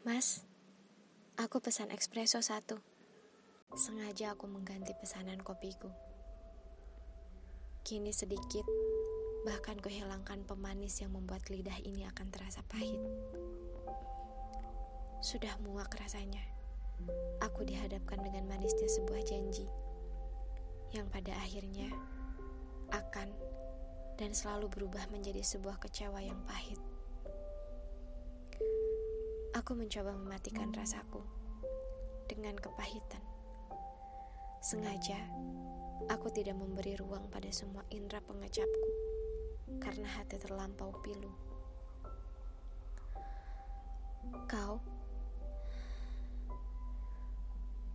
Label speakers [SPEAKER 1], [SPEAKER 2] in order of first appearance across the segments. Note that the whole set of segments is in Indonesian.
[SPEAKER 1] Mas, aku pesan espresso satu. Sengaja aku mengganti pesanan kopiku. Kini sedikit, bahkan kehilangkan pemanis yang membuat lidah ini akan terasa pahit. Sudah muak rasanya. Aku dihadapkan dengan manisnya sebuah janji yang pada akhirnya akan dan selalu berubah menjadi sebuah kecewa yang pahit. Aku mencoba mematikan rasaku dengan kepahitan. Sengaja, aku tidak memberi ruang pada semua indera pengecapku karena hati terlampau pilu. Kau,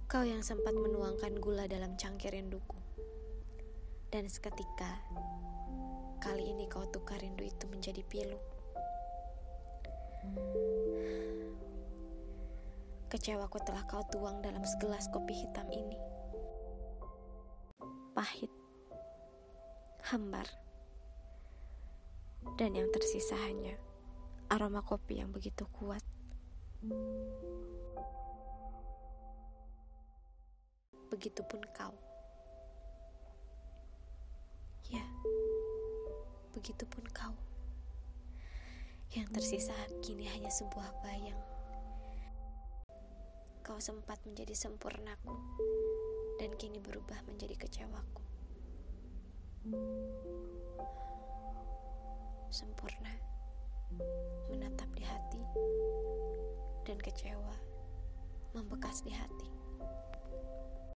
[SPEAKER 1] kau yang sempat menuangkan gula dalam cangkir rinduku. Dan seketika, kali ini kau tukar rindu itu menjadi pilu. Kecewaku telah kau tuang dalam segelas kopi hitam ini. Pahit, hambar, dan yang tersisa hanya aroma kopi yang begitu kuat. Begitupun kau. Ya, begitupun kau. Yang tersisa kini hanya sebuah bayang. Kau sempat menjadi sempurnaku dan kini berubah menjadi kecewaku. Sempurna menatap di hati dan kecewa membekas di hati.